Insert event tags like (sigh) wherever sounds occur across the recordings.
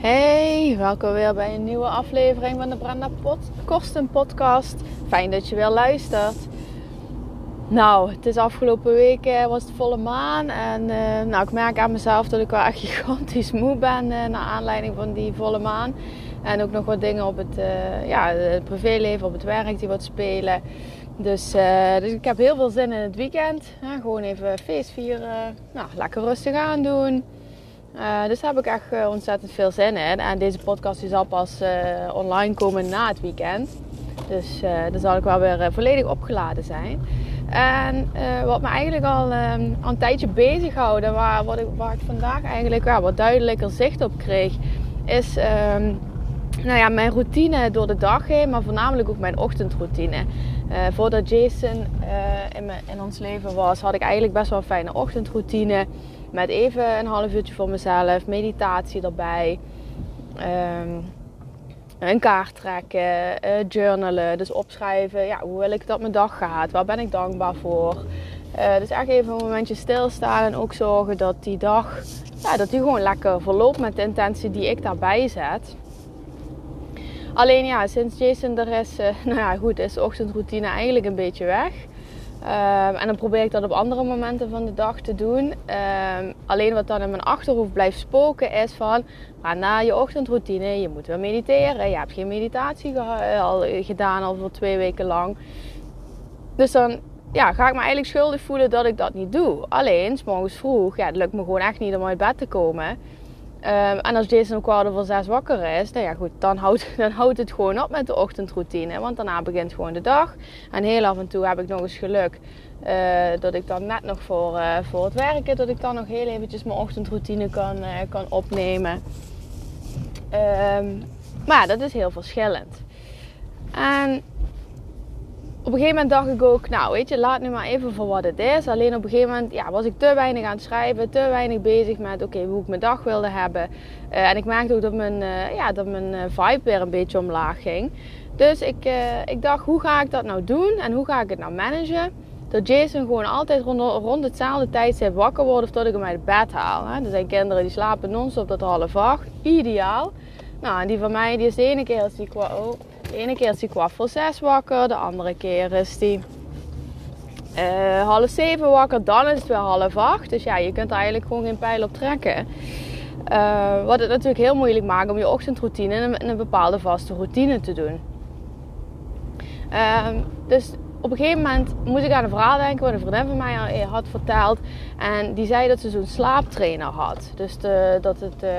Hey, welkom weer bij een nieuwe aflevering van de Brenda Pot Podcast. Fijn dat je weer luistert. Nou, het is afgelopen week eh, was het volle maan en uh, nou, ik merk aan mezelf dat ik wel echt (laughs) gigantisch moe ben uh, naar aanleiding van die volle maan. En ook nog wat dingen op het, ja, het privéleven, op het werk die wat spelen. Dus, dus ik heb heel veel zin in het weekend. gewoon even feest vieren, nou, lekker rustig aan doen. Uh, dus daar heb ik echt uh, ontzettend veel zin in. En deze podcast zal pas uh, online komen na het weekend. Dus dan zal ik wel weer volledig opgeladen zijn. En wat me eigenlijk al, um, al een tijdje bezighoudt en waar, ik, waar ik vandaag eigenlijk wat duidelijker zicht op kreeg, is um, nou ja, mijn routine door de dag heen, maar voornamelijk ook mijn ochtendroutine. voordat Jason in, in ons leven was, had ik eigenlijk best wel een fijne ochtendroutine. Met even een half uurtje voor mezelf, meditatie erbij. Um, een kaart trekken, uh, journalen, dus opschrijven. Ja, hoe wil ik dat mijn dag gaat? Waar ben ik dankbaar voor? Uh, dus echt even een momentje stilstaan en ook zorgen dat die dag, ja, dat die gewoon lekker verloopt met de intentie die ik daarbij zet. Alleen ja, sinds Jason er is, uh, (laughs) nou ja goed, is de ochtendroutine eigenlijk een beetje weg. Um, en dan probeer ik dat op andere momenten van de dag te doen. Um, alleen wat dan in mijn achterhoofd blijft spoken is van... Na je ochtendroutine, je moet wel mediteren. Je hebt geen meditatie ge al gedaan al voor twee weken lang. Dus dan ja, ga ik me eigenlijk schuldig voelen dat ik dat niet doe. Alleen, s morgens vroeg, ja, het lukt me gewoon echt niet om uit bed te komen. Um, en als Jason om kwart over zes wakker is, nou ja goed, dan houdt, (laughs) dan houdt het gewoon op met de ochtendroutine. Want daarna begint gewoon de dag. En heel af en toe heb ik nog eens geluk uh, dat ik dan net nog voor, uh, voor het werken, dat ik dan nog heel eventjes mijn ochtendroutine kan, uh, kan opnemen. Um, maar dat is heel verschillend. En op een gegeven moment dacht ik ook, nou weet je, laat nu maar even voor wat het is. Alleen op een gegeven moment ja, was ik te weinig aan het schrijven, te weinig bezig met oké, hoe ik mijn dag wilde hebben. Uh, en ik merkte ook dat mijn, uh, ja, dat mijn uh, vibe weer een beetje omlaag ging. Dus ik, ik dacht, hoe ga ik dat nou doen en hoe ga ik het nou managen? Dat Jason gewoon altijd rond, rond hetzelfde tijdstip wakker wordt of dat ik hem uit bed haal. Hè? Er zijn kinderen die slapen non-stop tot half acht. Ideaal. Nou, en die van mij, die is de ene keer als die qua... Oh, de ene keer is hij kwart voor zes wakker, de andere keer is hij uh, half zeven wakker, dan is het weer half acht. Dus ja, je kunt er eigenlijk gewoon geen pijl op trekken. Uh, wat het natuurlijk heel moeilijk maakt om je ochtendroutine in een, bepaalde vaste routine te doen. Uh, dus op een gegeven moment moest ik aan een verhaal denken wat een vriendin van mij had verteld. En die zei dat ze zo'n slaaptrainer had. Dus de, dat het, uh,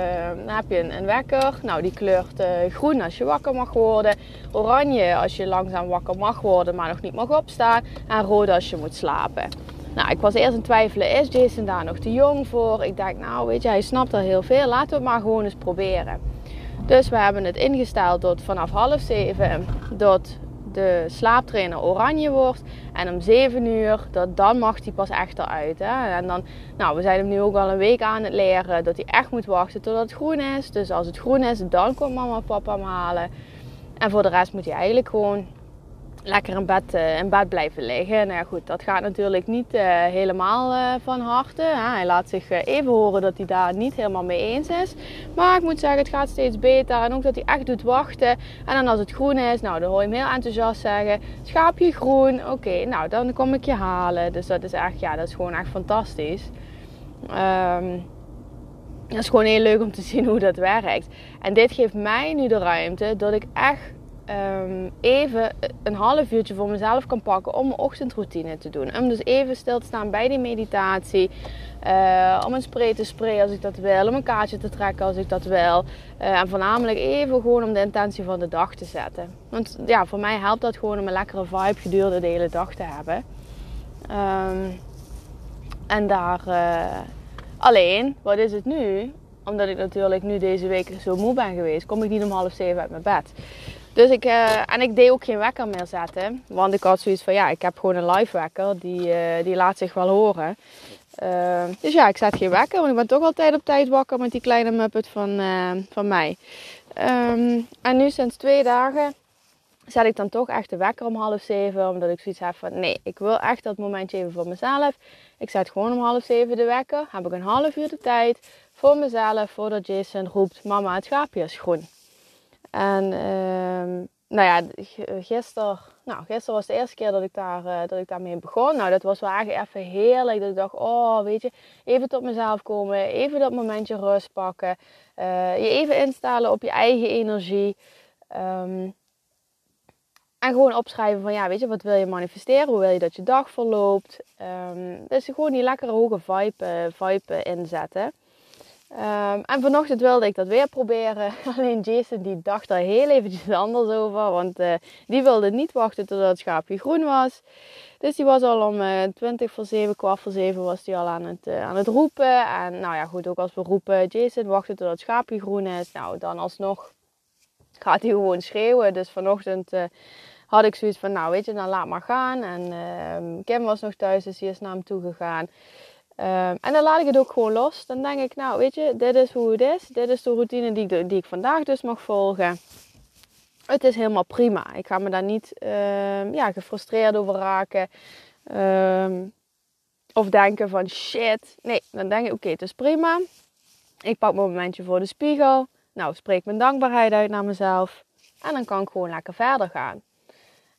dan heb je een, wekker. Nou, die kleurt uh, groen als je wakker mag worden. Oranje als je langzaam wakker mag worden, maar nog niet mag opstaan. En rood als je moet slapen. Nou, ik was eerst in twijfelen, is Jason daar nog te jong voor? Ik dacht, nou weet je, hij snapt er heel veel. Laten we het maar gewoon eens proberen. Dus we hebben het ingesteld tot vanaf half zeven tot de slaaptrainer oranje wordt. En om 7 uur, dat, dan mag hij pas echt eruit. Hè? En dan, nou, we zijn hem nu ook al een week aan het leren dat hij echt moet wachten totdat het groen is. Dus als het groen is, dan komt mama en papa hem halen. En voor de rest moet hij eigenlijk gewoon lekker in bed, uh, in blijven liggen. Nou ja, goed, dat gaat natuurlijk niet uh, helemaal uh, van harte. Hij laat zich even horen dat hij daar niet helemaal mee eens is. Maar ik moet zeggen, het gaat steeds beter. En ook dat hij echt doet wachten. En dan als het groen is, nou, dan hoor je hem heel enthousiast zeggen: Schaapje groen, oké, nou dan kom ik je halen. Dus dat is echt, ja, dat is gewoon echt fantastisch. Um, dat is gewoon heel leuk om te (laughs) zien hoe dat werkt. En dit geeft mij nu de ruimte dat ik echt um, even een half uurtje voor mezelf kan pakken om mijn ochtendroutine te doen. Om dus even stil te staan bij die meditatie. Uh, om een spray te sprayen als ik dat wil. Om een kaartje te trekken als ik dat wil. Uh, en voornamelijk even gewoon om de intentie van de dag te zetten. Want ja, voor mij helpt dat gewoon om een lekkere vibe gedurende de hele dag te hebben. Um, en daar... Uh, alleen, wat is het nu? Omdat ik natuurlijk nu deze week zo moe ben geweest, kom ik niet om half zeven uit mijn bed. Dus ik, uh, en ik deed ook geen wekker meer zetten. Want ik had zoiets van, ja, ik heb gewoon een live wekker. Die, uh, die laat zich wel horen. Uh, dus ja, ik zet geen wekker. Want ik ben toch altijd op tijd wakker met die kleine muppet van, van mij. Um, en nu sinds twee dagen zet ik dan toch echt de wekker om half zeven. Omdat ik zoiets heb van, nee, ik wil echt dat momentje even voor mezelf. Ik zet gewoon om half zeven de wekker. Heb ik een half uur de tijd voor mezelf, voordat Jason roept, mama het schaapje is groen. En ehm, nou ja, gisteren, nou, gisteren was de eerste keer dat ik, daar, uh, dat ik daarmee begon. Nou, dat was wel eigenlijk even heerlijk. Dat ik dacht, oh, weet je, even tot mezelf komen. Even dat momentje rust pakken. Uh, je even instellen op je eigen energie. Um, en gewoon opschrijven van, ja, weet je, wat wil je manifesteren? Hoe wil je dat je dag verloopt? Um, dus gewoon die lekkere hoge vibe, vibe inzetten. Um, en vanochtend wilde ik dat weer proberen. (laughs) Alleen Jason die dacht daar heel eventjes anders over. Want uh, die wilde niet wachten totdat het schaapje groen was. Dus die was al om uh, 20 voor 7, kwart voor 7 was die al aan het, uh, aan het roepen. En nou ja, goed, ook als we roepen Jason wachten totdat het schaapje groen is. Nou, dan alsnog gaat hij gewoon schreeuwen. Dus vanochtend had ik zoiets van, nou weet je, dan laat maar gaan. En uh, Kim was nog thuis, dus die is naar hem toe gegaan. Um, en dan laat ik het ook gewoon los. Dan denk ik, nou weet je, dit is hoe het is. Dit is de routine die ik, die ik vandaag dus mag volgen. Het is helemaal prima. Ik ga me daar niet uh, ja, gefrustreerd over raken. Um, of denken van shit. Nee, dan denk ik, oké, het is prima. Ik pak mijn momentje voor de spiegel. Nou, spreek mijn dankbaarheid uit naar mezelf. En dan kan ik gewoon lekker verder gaan.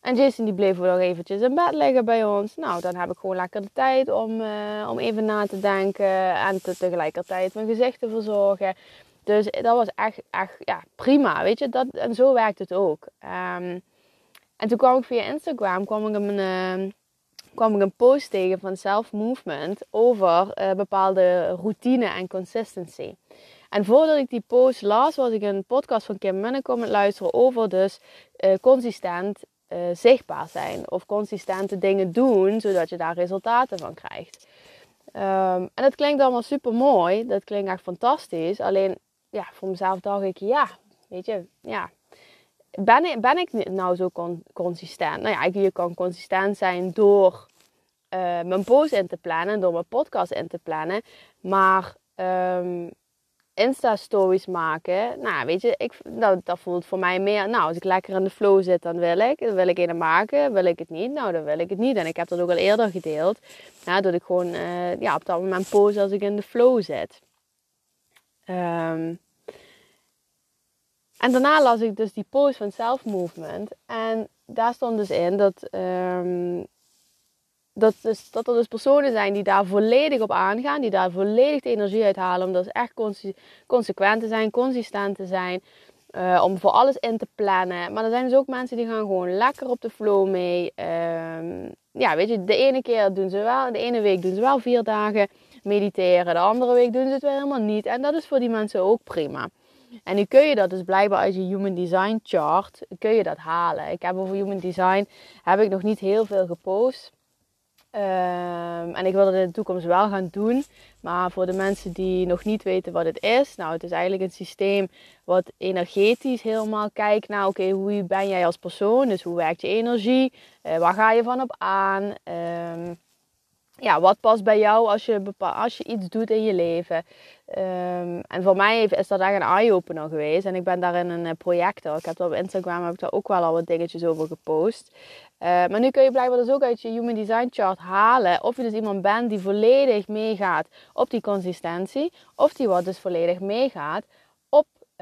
En Jason die bleef nog eventjes in bed liggen bij ons. Nou, dan heb ik gewoon lekker de tijd om, uh, om even na te denken. En te, tegelijkertijd mijn gezicht te verzorgen. Dus dat was echt, echt ja, prima, weet je. Dat, en zo werkt het ook. Um, en toen kwam ik via Instagram kwam ik een, uh, kwam ik een post tegen van Self Movement over uh, bepaalde routine en consistency. En voordat ik die post las, was ik een podcast van Kim Minnekom aan het luisteren over dus uh, consistent uh, zichtbaar zijn. Of consistente dingen doen, zodat je daar resultaten van krijgt. Um, en dat klinkt allemaal super mooi. Dat klinkt echt fantastisch. Alleen, ja, voor mezelf dacht ik, ja, weet je, ja. Ben ik, ben ik nou zo con consistent? Nou ja, je kan consistent zijn door uh, mijn post in te plannen, door mijn podcast in te plannen. Maar um, Insta-stories maken. Nou, weet je, ik, nou, dat voelt voor mij meer. Nou, als ik lekker in de flow zit, dan wil ik. Dan wil ik een maken. Wil ik het niet? Nou, dan wil ik het niet. En ik heb dat ook al eerder gedeeld. Nou, dat ik gewoon uh, ja, op dat moment pose als ik in de flow zit. Um, en daarna las ik dus die post van Self Movement. En daar stond dus in dat um, dat, dus, dat er dus personen zijn die daar volledig op aangaan, die daar volledig de energie uit halen, om dus echt consequent te zijn, consistent te zijn, uh, om voor alles in te plannen. Maar er zijn dus ook mensen die gaan gewoon lekker op de flow mee. Uh, ja, weet je, de ene keer doen ze wel, de ene week doen ze wel vier dagen mediteren, de andere week doen ze het weer helemaal niet. En dat is voor die mensen ook prima. En nu kun je dat dus blijkbaar uit je Human Design chart, kun je dat halen. Ik heb over Human Design, heb ik nog niet heel veel gepost. Um, en ik wil dat in de toekomst wel gaan doen. Maar voor de mensen die nog niet weten wat het is. Nou, het is eigenlijk een systeem wat energetisch helemaal kijkt naar... Oké, hoe ben jij als persoon? Dus hoe werkt je energie? Uh, waar ga je van op aan? Um, ja, wat past bij jou als je, als je iets doet in je leven? Um, en voor mij is dat echt een eye-opener geweest. En ik ben daarin een uh, projector. Ik heb op Instagram heb ik daar ook wel al wat dingetjes over gepost. Uh, maar nu kun je blijkbaar dus ook uit je Human Design Chart halen of je dus iemand bent die volledig meegaat op die consistentie. Of die wat dus volledig meegaat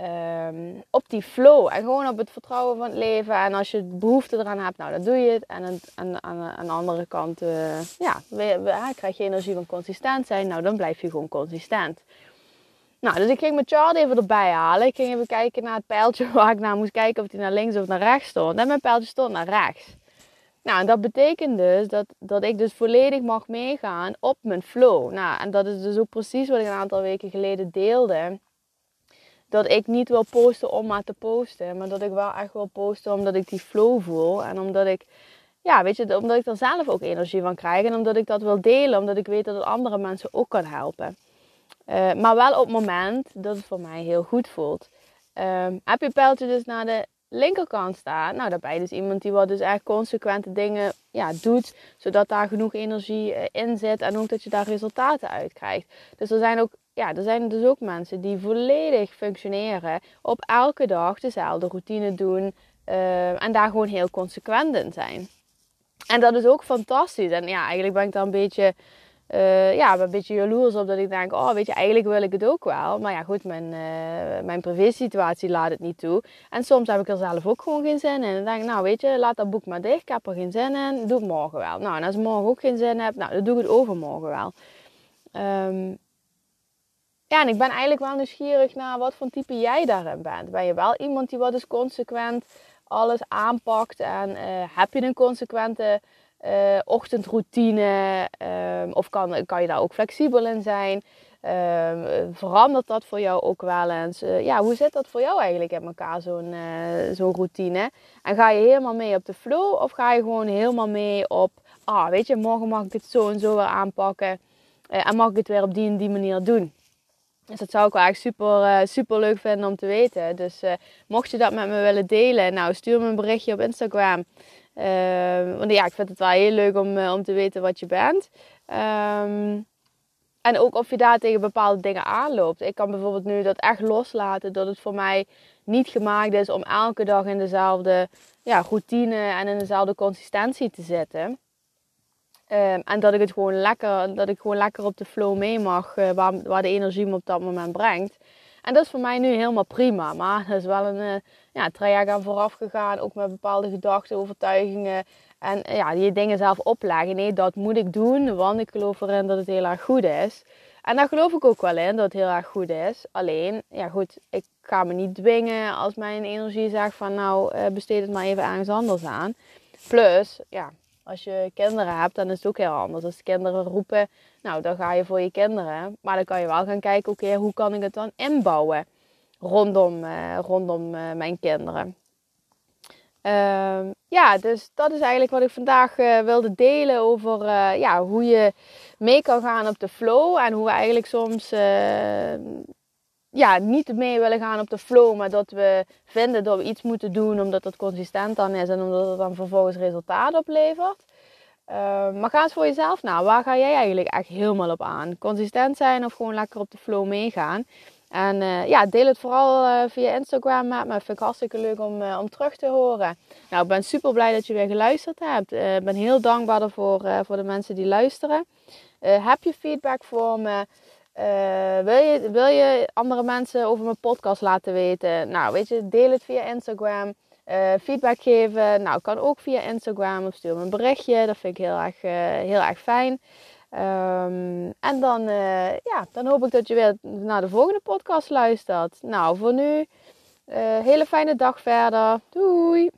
Um, op die flow en gewoon op het vertrouwen van het leven. En als je behoefte eraan hebt, nou dan doe je het. En aan, aan, aan de andere kant, uh, ja, we, krijg je energie van consistent zijn. Nou, dan blijf je gewoon consistent. Nou, dus ik ging mijn chart even erbij halen. Ik ging even kijken naar het pijltje (laughs) waar ik naar moest kijken of die naar links of naar rechts stond. En mijn pijltje stond naar rechts. Nou, en dat betekent dus dat, dat ik dus volledig mag meegaan op mijn flow. Nou, en dat is dus ook precies wat ik een aantal weken geleden deelde dat ik niet wil posten om maar te posten. Maar dat ik wel echt wil posten omdat ik die flow voel. En omdat ik, ja, weet je, omdat ik er zelf ook energie van krijg. En omdat ik dat wil delen. Omdat ik weet dat het andere mensen ook kan helpen. Uh, maar wel op het moment dat het voor mij heel goed voelt. Uh, heb je pijltje dus naar de linkerkant staan. Nou, daarbij dus iemand die wat dus echt consequente dingen ja, doet. Zodat daar genoeg energie uh, in zit. En ook dat je daar resultaten uit krijgt. Dus er zijn ook ja, er zijn dus ook mensen die volledig functioneren, op elke dag dezelfde routine doen uh, en daar gewoon heel consequent in zijn. En dat is ook fantastisch. En ja, eigenlijk ben ik daar een beetje uh, ja, een beetje jaloers op dat ik denk, oh weet je, eigenlijk wil ik het ook wel. Maar ja, goed, mijn, uh, mijn privé-situatie laat het niet toe. En soms heb ik er zelf ook gewoon geen zin in. En dan denk ik, nou weet je, laat dat boek maar dicht. Ik heb er geen zin in, doe het morgen wel. Nou, en als ik morgen ook geen zin heb, nou, dan doe ik het overmorgen wel. Um, ja, en ik ben eigenlijk wel nieuwsgierig naar wat voor type jij daarin bent. Ben je wel iemand die wat is consequent alles aanpakt en uh, heb je een consequente uh, ochtendroutine? Um, of kan, kan je daar ook flexibel in zijn? Um, verandert dat voor jou ook wel eens? Uh, ja, hoe zit dat voor jou eigenlijk in elkaar, zo'n zo'n routine? En ga je helemaal mee op de flow of ga je gewoon helemaal mee op, ah, weet je, morgen mag ik het zo en zo weer aanpakken en mag ik het weer op die en die manier doen? Dus dat zou ik wel echt super, uh, super leuk vinden om te weten. Dus uh, mocht je dat met me willen delen, nou stuur me een berichtje op Instagram. Uh, want ja, ik vind het wel heel leuk om, om te weten wat je bent. Um, en ook of je daar tegen bepaalde dingen aanloopt. Ik kan bijvoorbeeld nu dat echt loslaten. Dat het voor mij niet gemaakt is om elke dag in dezelfde ja, routine en in dezelfde consistentie te zitten. Um, en dat ik het gewoon lekker, dat ik gewoon lekker op de flow mee mag, uh, waar, waar, de energie me op dat moment brengt. En dat is voor mij nu helemaal prima. Maar dat is wel een uh, ja, traject aan vooraf gegaan, ook met bepaalde gedachten, overtuigingen. En uh, ja, die dingen zelf opleggen. Nee, dat moet ik doen, want ik geloof erin dat het heel erg goed is. En daar geloof ik ook wel in, dat het heel erg goed is. Alleen, ja goed, ik ga me niet dwingen als mijn energie zegt van nou, besteed het maar even ergens anders aan. Plus, ja, als je kinderen hebt, dan is het ook heel anders. Als kinderen roepen, nou, dan ga je voor je kinderen. Maar dan kan je wel gaan kijken, oké, hoe kan ik het dan inbouwen rondom, uh, rondom uh, mijn kinderen. Uh, ja, dus dat is eigenlijk wat ik vandaag uh, wilde delen over ja, hoe je mee kan gaan op de flow. En hoe we eigenlijk soms ja, niet mee willen gaan op de flow, maar dat we vinden dat we iets moeten doen omdat het consistent dan is en omdat het dan vervolgens resultaat oplevert. Uh, maar ga eens voor jezelf na. Waar ga jij eigenlijk echt helemaal op aan? Consistent zijn of gewoon lekker op de flow meegaan? En uh, ja, deel het vooral uh, via Instagram met me. Vind ik hartstikke leuk om, om terug te horen. Nou, ik ben super blij dat je weer geluisterd hebt. Ik ben heel dankbaar voor de mensen die luisteren. heb je feedback voor me? Uh, wil, je, wil je andere mensen over mijn podcast laten weten? Nou, weet je, deel het via Instagram. Uh, feedback geven, nou, kan ook via Instagram of stuur me een berichtje. Dat vind ik heel erg, uh, heel erg fijn. Um, en dan, ja, dan hoop ik dat je weer naar de volgende podcast luistert. Nou, voor nu, hele fijne dag verder. Doei!